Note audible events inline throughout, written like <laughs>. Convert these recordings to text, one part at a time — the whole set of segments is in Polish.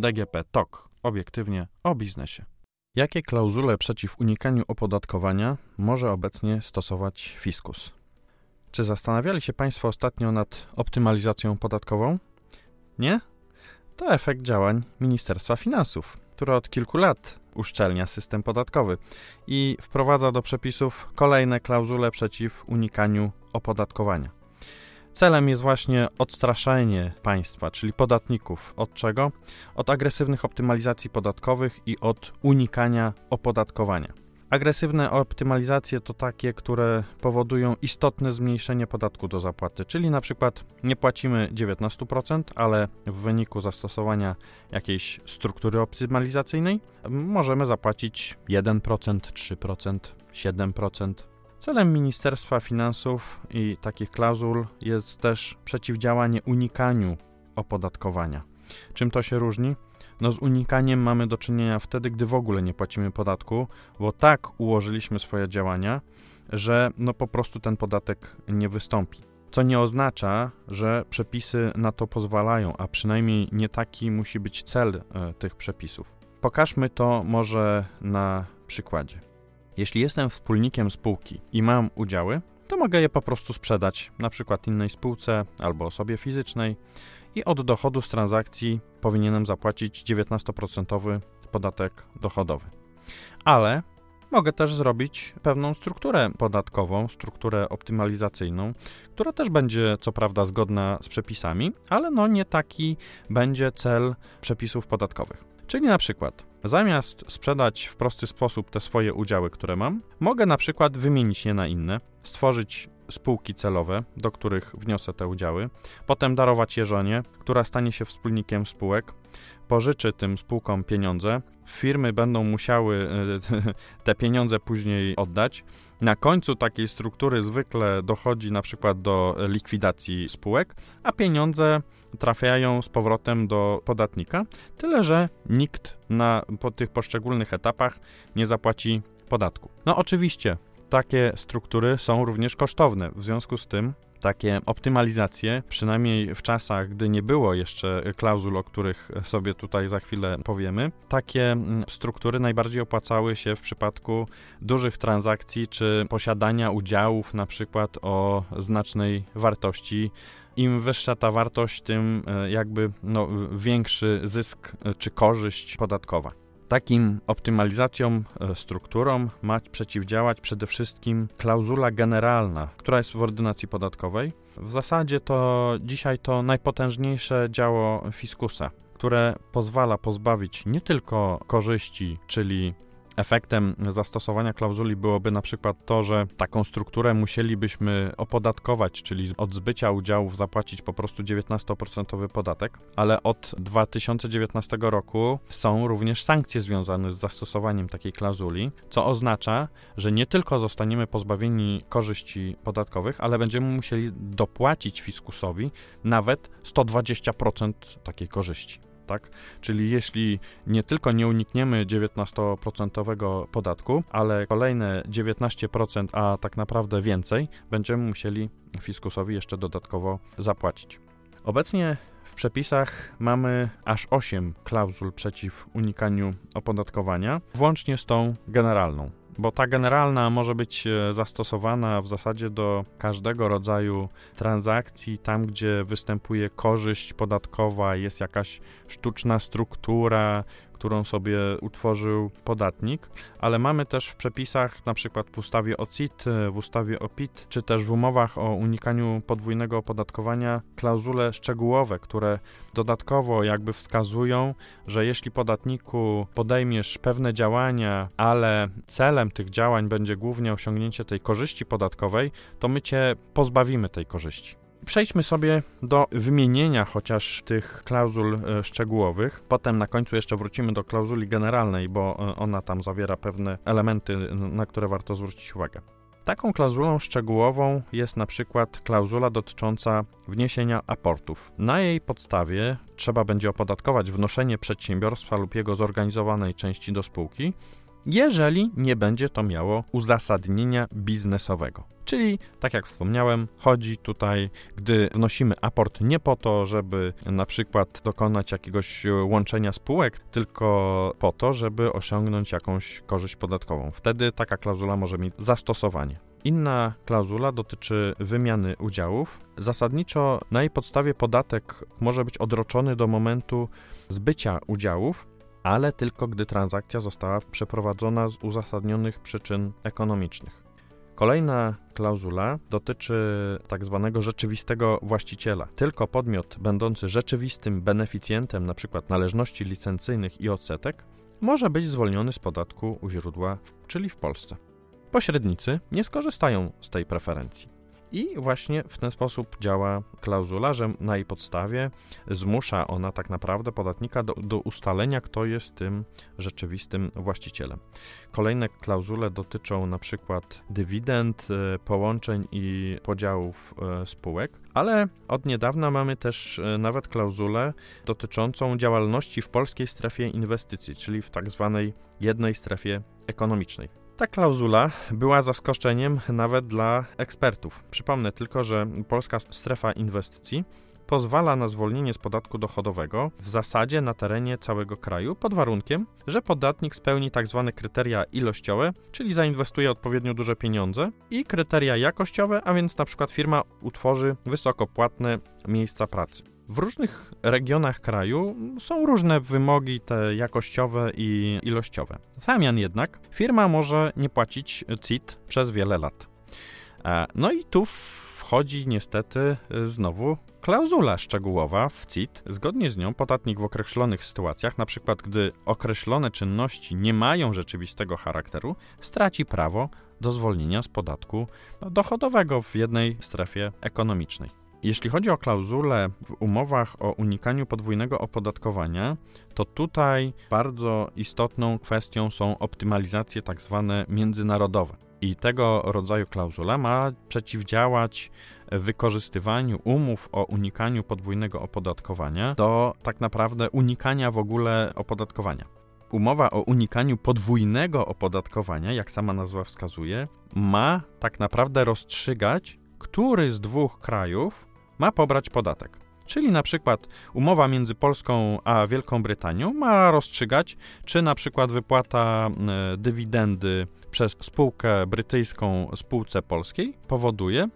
DGP TOK. Obiektywnie o biznesie. Jakie klauzule przeciw unikaniu opodatkowania może obecnie stosować fiskus? Czy zastanawiali się Państwo ostatnio nad optymalizacją podatkową? Nie? To efekt działań Ministerstwa Finansów, które od kilku lat uszczelnia system podatkowy i wprowadza do przepisów kolejne klauzule przeciw unikaniu opodatkowania. Celem jest właśnie odstraszenie państwa, czyli podatników. Od czego? Od agresywnych optymalizacji podatkowych i od unikania opodatkowania. Agresywne optymalizacje to takie, które powodują istotne zmniejszenie podatku do zapłaty, czyli na przykład nie płacimy 19%, ale w wyniku zastosowania jakiejś struktury optymalizacyjnej możemy zapłacić 1%, 3%, 7%. Celem Ministerstwa Finansów i takich klauzul jest też przeciwdziałanie unikaniu opodatkowania. Czym to się różni? No z unikaniem mamy do czynienia wtedy, gdy w ogóle nie płacimy podatku, bo tak ułożyliśmy swoje działania, że no po prostu ten podatek nie wystąpi. Co nie oznacza, że przepisy na to pozwalają, a przynajmniej nie taki musi być cel e, tych przepisów. Pokażmy to może na przykładzie. Jeśli jestem wspólnikiem spółki i mam udziały, to mogę je po prostu sprzedać, na przykład innej spółce albo osobie fizycznej i od dochodu z transakcji powinienem zapłacić 19% podatek dochodowy. Ale mogę też zrobić pewną strukturę podatkową, strukturę optymalizacyjną, która też będzie co prawda zgodna z przepisami, ale no nie taki będzie cel przepisów podatkowych. Czyli na przykład zamiast sprzedać w prosty sposób te swoje udziały, które mam, mogę na przykład wymienić je na inne, stworzyć spółki celowe, do których wniosę te udziały, potem darować je żonie, która stanie się wspólnikiem spółek, pożyczy tym spółkom pieniądze, firmy będą musiały e, <laughs> te pieniądze później oddać. Na końcu takiej struktury zwykle dochodzi na przykład do likwidacji spółek, a pieniądze trafiają z powrotem do podatnika, tyle że nikt na po tych poszczególnych etapach nie zapłaci podatku. No oczywiście takie struktury są również kosztowne. W związku z tym takie optymalizacje, przynajmniej w czasach, gdy nie było jeszcze klauzul, o których sobie tutaj za chwilę powiemy, takie mm, struktury najbardziej opłacały się w przypadku dużych transakcji czy posiadania udziałów na przykład o znacznej wartości. Im wyższa ta wartość, tym e, jakby no, większy zysk e, czy korzyść podatkowa. Takim optymalizacjom, e, strukturom ma przeciwdziałać przede wszystkim klauzula generalna, która jest w ordynacji podatkowej. W zasadzie to dzisiaj to najpotężniejsze działo fiskusa, które pozwala pozbawić nie tylko korzyści, czyli Efektem zastosowania klauzuli byłoby na przykład to, że taką strukturę musielibyśmy opodatkować, czyli od zbycia udziałów zapłacić po prostu 19% podatek, ale od 2019 roku są również sankcje związane z zastosowaniem takiej klauzuli, co oznacza, że nie tylko zostaniemy pozbawieni korzyści podatkowych, ale będziemy musieli dopłacić fiskusowi nawet 120% takiej korzyści tak? Czyli jeśli nie tylko nie unikniemy 19% podatku, ale kolejne 19%, a tak naprawdę więcej, będziemy musieli fiskusowi jeszcze dodatkowo zapłacić. Obecnie w przepisach mamy aż 8 klauzul przeciw unikaniu opodatkowania, włącznie z tą generalną bo ta generalna może być e, zastosowana w zasadzie do każdego rodzaju transakcji, tam gdzie występuje korzyść podatkowa, jest jakaś sztuczna struktura, którą sobie utworzył podatnik, ale mamy też w przepisach, na przykład w ustawie o CIT, w ustawie o PIT, czy też w umowach o unikaniu podwójnego opodatkowania klauzule szczegółowe, które dodatkowo jakby wskazują, że jeśli podatniku podejmiesz pewne działania, ale celem tych działań będzie głównie osiągnięcie tej korzyści podatkowej, to my cię pozbawimy tej korzyści. Przejdźmy sobie do wymienienia chociaż tych klauzul e, szczegółowych. Potem na końcu jeszcze wrócimy do klauzuli generalnej, bo e, ona tam zawiera pewne elementy, na które warto zwrócić uwagę. Taką klauzulą szczegółową jest na przykład klauzula dotycząca wniesienia aportów. Na jej podstawie trzeba będzie opodatkować wnoszenie przedsiębiorstwa lub jego zorganizowanej części do spółki jeżeli nie będzie to miało uzasadnienia biznesowego. Czyli, tak jak wspomniałem, chodzi tutaj, gdy wnosimy aport nie po to, żeby na przykład dokonać jakiegoś łączenia spółek, tylko po to, żeby osiągnąć jakąś korzyść podatkową. Wtedy taka klauzula może mieć zastosowanie. Inna klauzula dotyczy wymiany udziałów. Zasadniczo na jej podstawie podatek może być odroczony do momentu zbycia udziałów, ale tylko gdy transakcja została przeprowadzona z uzasadnionych przyczyn ekonomicznych. Kolejna klauzula dotyczy tak zwanego rzeczywistego właściciela. Tylko podmiot będący rzeczywistym beneficjentem np. należności licencyjnych i odsetek może być zwolniony z podatku u źródła, czyli w Polsce. Pośrednicy nie skorzystają z tej preferencji. I właśnie w ten sposób działa klauzula, że na jej podstawie zmusza ona tak naprawdę podatnika do, do, ustalenia, kto jest tym rzeczywistym właścicielem. Kolejne klauzule dotyczą na przykład dywidend, e, połączeń i podziałów e, spółek, ale od niedawna mamy też e, nawet klauzulę dotyczącą działalności w polskiej strefie inwestycji, czyli w tak zwanej jednej strefie ekonomicznej. Ta klauzula była zaskoczeniem nawet dla ekspertów. Przypomnę tylko, że polska strefa inwestycji pozwala na zwolnienie z podatku dochodowego w zasadzie na terenie całego kraju pod warunkiem, że podatnik spełni tzw. Tak kryteria ilościowe, czyli zainwestuje odpowiednio duże pieniądze i kryteria jakościowe, a więc na przykład firma utworzy wysokopłatne miejsca pracy. W różnych regionach kraju są różne wymogi te jakościowe i ilościowe. W zamian jednak firma może nie płacić CIT przez wiele lat. E, no i tu wchodzi niestety znowu klauzula szczegółowa w CIT. Zgodnie z nią podatnik w określonych sytuacjach, np. gdy określone czynności nie mają rzeczywistego charakteru, straci prawo do zwolnienia z podatku dochodowego w jednej strefie ekonomicznej. Jeśli chodzi o klauzule w umowach o unikaniu podwójnego opodatkowania, to tutaj bardzo istotną kwestią są optymalizacje tak zwane międzynarodowe. I tego rodzaju klauzula ma przeciwdziałać wykorzystywaniu umów o unikaniu podwójnego opodatkowania do tak naprawdę unikania w ogóle opodatkowania. Umowa o unikaniu podwójnego opodatkowania, jak sama nazwa wskazuje, ma tak naprawdę rozstrzygać, który z dwóch krajów ma pobrać podatek. Czyli na przykład umowa między Polską a Wielką Brytanią ma rozstrzygać, czy na przykład wypłata e, dywidendy przez spółkę brytyjską spółce polskiej powoduje,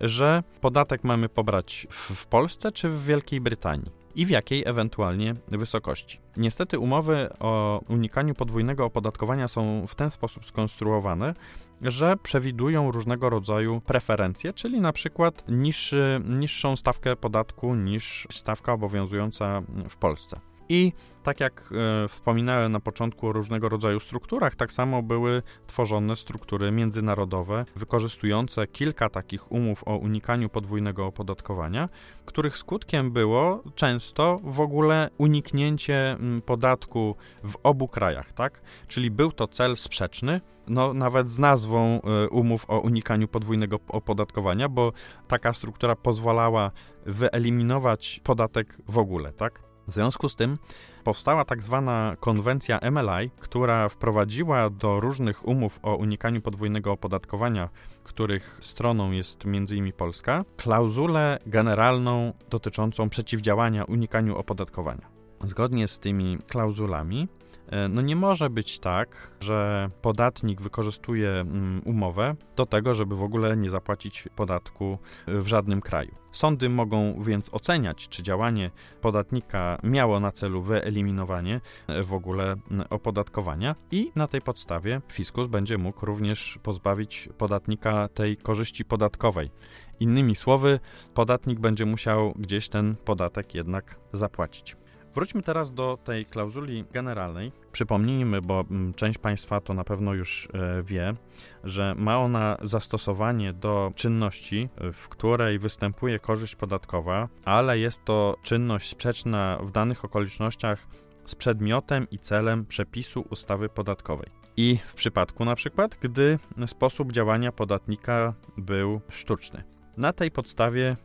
że podatek mamy pobrać w Polsce czy w Wielkiej Brytanii i w jakiej ewentualnie wysokości. Niestety umowy o unikaniu podwójnego opodatkowania są w ten sposób skonstruowane, że przewidują różnego rodzaju preferencje, czyli na przykład niższy, niższą stawkę podatku niż stawka obowiązująca w Polsce. I tak jak e, wspominałem na początku o różnego rodzaju strukturach, tak samo były tworzone struktury międzynarodowe, wykorzystujące kilka takich umów o unikaniu podwójnego opodatkowania, których skutkiem było często w ogóle uniknięcie podatku w obu krajach, tak? Czyli był to cel sprzeczny, no nawet z nazwą e, umów o unikaniu podwójnego opodatkowania, bo taka struktura pozwalała wyeliminować podatek w ogóle, tak? W związku z tym powstała tak zwana konwencja MLI, która wprowadziła do różnych umów o unikaniu podwójnego opodatkowania, których stroną jest m.in. Polska, klauzulę generalną dotyczącą przeciwdziałania unikaniu opodatkowania. Zgodnie z tymi klauzulami no nie może być tak, że podatnik wykorzystuje mm, umowę do tego, żeby w ogóle nie zapłacić podatku w żadnym kraju. Sądy mogą więc oceniać, czy działanie podatnika miało na celu wyeliminowanie e, w ogóle opodatkowania i na tej podstawie fiskus będzie mógł również pozbawić podatnika tej korzyści podatkowej. Innymi słowy, podatnik będzie musiał gdzieś ten podatek jednak zapłacić. Wróćmy teraz do tej klauzuli generalnej. Przypomnijmy, bo mm, część Państwa to na pewno już e, wie, że ma ona zastosowanie do czynności, w której występuje korzyść podatkowa, ale jest to czynność sprzeczna w danych okolicznościach z przedmiotem i celem przepisu ustawy podatkowej. I w przypadku na przykład, gdy sposób działania podatnika był sztuczny. Na tej podstawie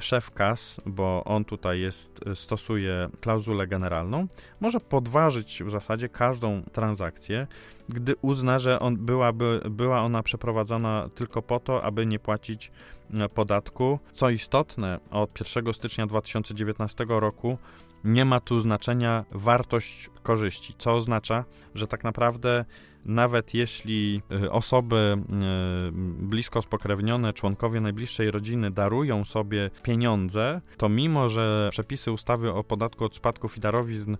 szef kas, bo on tutaj jest, stosuje klauzulę generalną, może podważyć w zasadzie każdą transakcję, gdy uzna, że on byłaby, była ona przeprowadzana tylko po to, aby nie płacić e, podatku. Co istotne, od 1 stycznia 2019 roku nie ma tu znaczenia wartość korzyści, co oznacza, że tak naprawdę nawet jeśli y, osoby y, blisko spokrewnione, członkowie najbliższej rodziny darują sobie pieniądze, to mimo, że przepisy ustawy o podatku od spadków i darowizn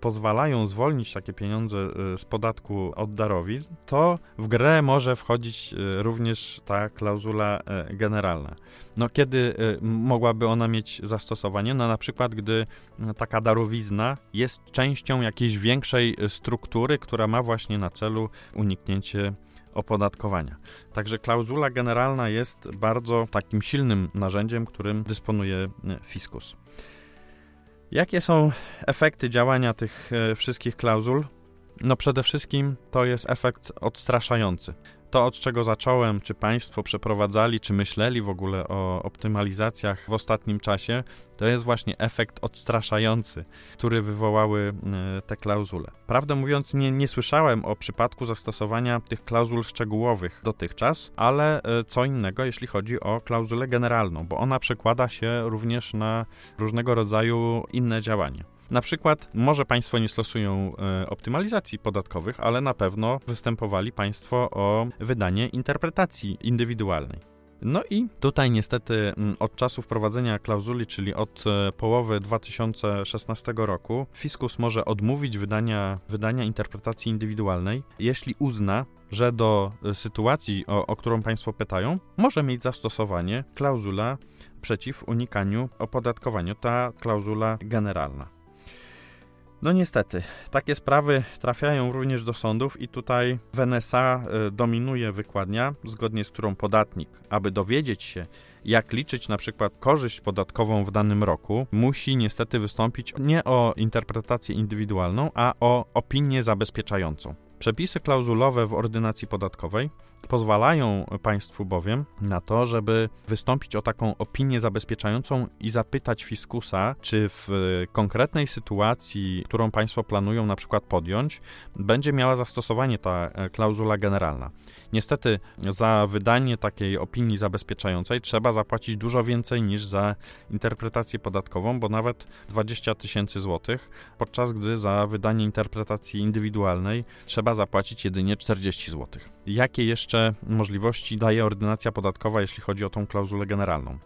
pozwalają zwolnić takie pieniądze y, z podatku od darowizn, to w grę może wchodzić również ta klauzula generalna. No kiedy mogłaby ona mieć zastosowanie? No na przykład, gdy taka darowizna jest częścią jakiejś większej struktury, która ma właśnie na celu uniknięcie opodatkowania. Także klauzula generalna jest bardzo takim silnym narzędziem, którym dysponuje e, fiskus. Jakie są efekty działania tych wszystkich klauzul? No przede wszystkim to jest efekt odstraszający to, od czego zacząłem, czy Państwo przeprowadzali, czy myśleli w ogóle o optymalizacjach w ostatnim czasie, to jest właśnie efekt odstraszający, który wywołały e, te klauzule. Prawdę mówiąc, nie, nie słyszałem o przypadku zastosowania tych klauzul szczegółowych dotychczas, ale e, co innego, jeśli chodzi o klauzulę generalną, bo ona przekłada się również na różnego rodzaju inne działania. Na przykład, może Państwo nie stosują e, optymalizacji podatkowych, ale na pewno występowali Państwo o wydanie interpretacji indywidualnej. No i tutaj niestety mm, od czasu wprowadzenia klauzuli, czyli od e, połowy 2016 roku, fiskus może odmówić wydania, wydania interpretacji indywidualnej, jeśli uzna, że do e, sytuacji, o, o którą Państwo pytają, może mieć zastosowanie klauzula przeciw unikaniu opodatkowania, ta klauzula generalna. No niestety, takie sprawy trafiają również do sądów i tutaj w NSA e, dominuje wykładnia, zgodnie z którą podatnik, aby dowiedzieć się, jak liczyć na przykład korzyść podatkową w danym roku, musi niestety wystąpić nie o interpretację indywidualną, a o opinię zabezpieczającą. Przepisy klauzulowe w ordynacji podatkowej pozwalają państwu bowiem na to, żeby wystąpić o taką opinię zabezpieczającą i zapytać fiskusa, czy w konkretnej sytuacji, którą państwo planują na przykład podjąć, będzie miała zastosowanie ta e, klauzula generalna. Niestety za wydanie takiej opinii zabezpieczającej trzeba zapłacić dużo więcej niż za interpretację podatkową, bo nawet 20 tysięcy złotych, podczas gdy za wydanie interpretacji indywidualnej trzeba zapłacić jedynie 40 złotych. Jakie jeszcze możliwości daje ordynacja podatkowa, jeśli chodzi o tą klauzulę generalną?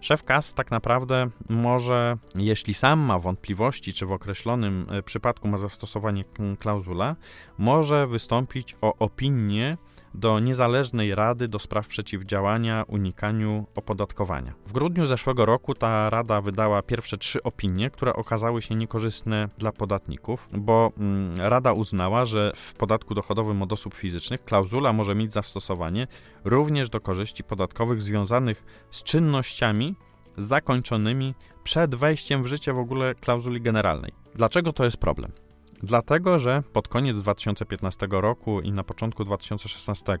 Szef KAS tak naprawdę może, jeśli sam ma wątpliwości, czy w określonym e, przypadku ma zastosowanie klauzula, może wystąpić o opinię do niezależnej Rady do spraw przeciwdziałania unikaniu opodatkowania. W grudniu zeszłego roku ta rada wydała pierwsze trzy opinie, które okazały się niekorzystne dla podatników, bo mm, rada uznała, że w podatku dochodowym od osób fizycznych klauzula może mieć zastosowanie również do korzyści podatkowych związanych z czynnościami zakończonymi przed wejściem w życie w ogóle klauzuli generalnej. Dlaczego to jest problem? Dlatego, że pod koniec 2015 roku i na początku 2016,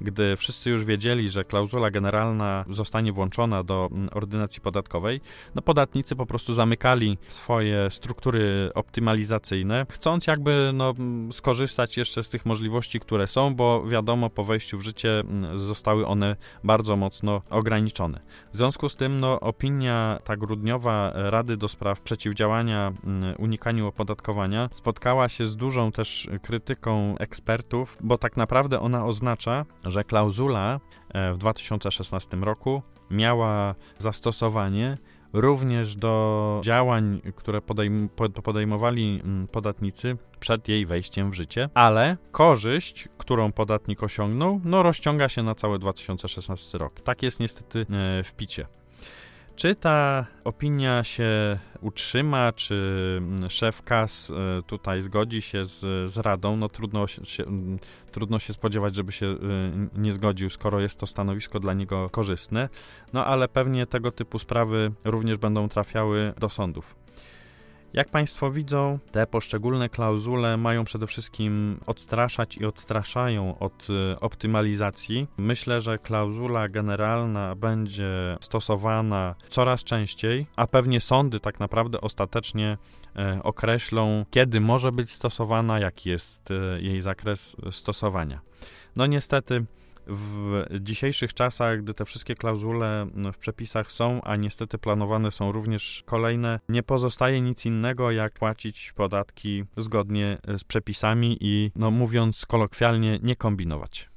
gdy wszyscy już wiedzieli, że klauzula generalna zostanie włączona do mm, ordynacji podatkowej, no podatnicy po prostu zamykali swoje struktury optymalizacyjne, chcąc jakby no, mm, skorzystać jeszcze z tych możliwości, które są, bo wiadomo, po wejściu w życie mm, zostały one bardzo mocno ograniczone. W związku z tym, no, opinia ta grudniowa Rady do Spraw Przeciwdziałania Unikaniu Opodatkowania spotkała się z dużą też krytyką ekspertów, bo tak naprawdę ona oznacza, że klauzula e, w 2016 roku miała zastosowanie również do działań, które podejm podejmowali mm, podatnicy przed jej wejściem w życie, ale korzyść, którą podatnik osiągnął, no rozciąga się na cały 2016 rok. Tak jest niestety e, w picie. Czy ta opinia się utrzyma, czy mm, szef KAS e, tutaj zgodzi się z, z Radą? No trudno się, mm, trudno się spodziewać, żeby się e, nie zgodził, skoro jest to stanowisko dla niego korzystne. No ale pewnie tego typu sprawy również będą trafiały do sądów. Jak Państwo widzą, te poszczególne klauzule mają przede wszystkim odstraszać i odstraszają od y, optymalizacji. Myślę, że klauzula generalna będzie stosowana coraz częściej, a pewnie sądy tak naprawdę ostatecznie e, określą, kiedy może być stosowana, jaki jest e, jej zakres stosowania. No niestety w dzisiejszych czasach, gdy te wszystkie klauzule w przepisach są, a niestety planowane są również kolejne, nie pozostaje nic innego, jak płacić podatki zgodnie z przepisami i, no mówiąc kolokwialnie, nie kombinować.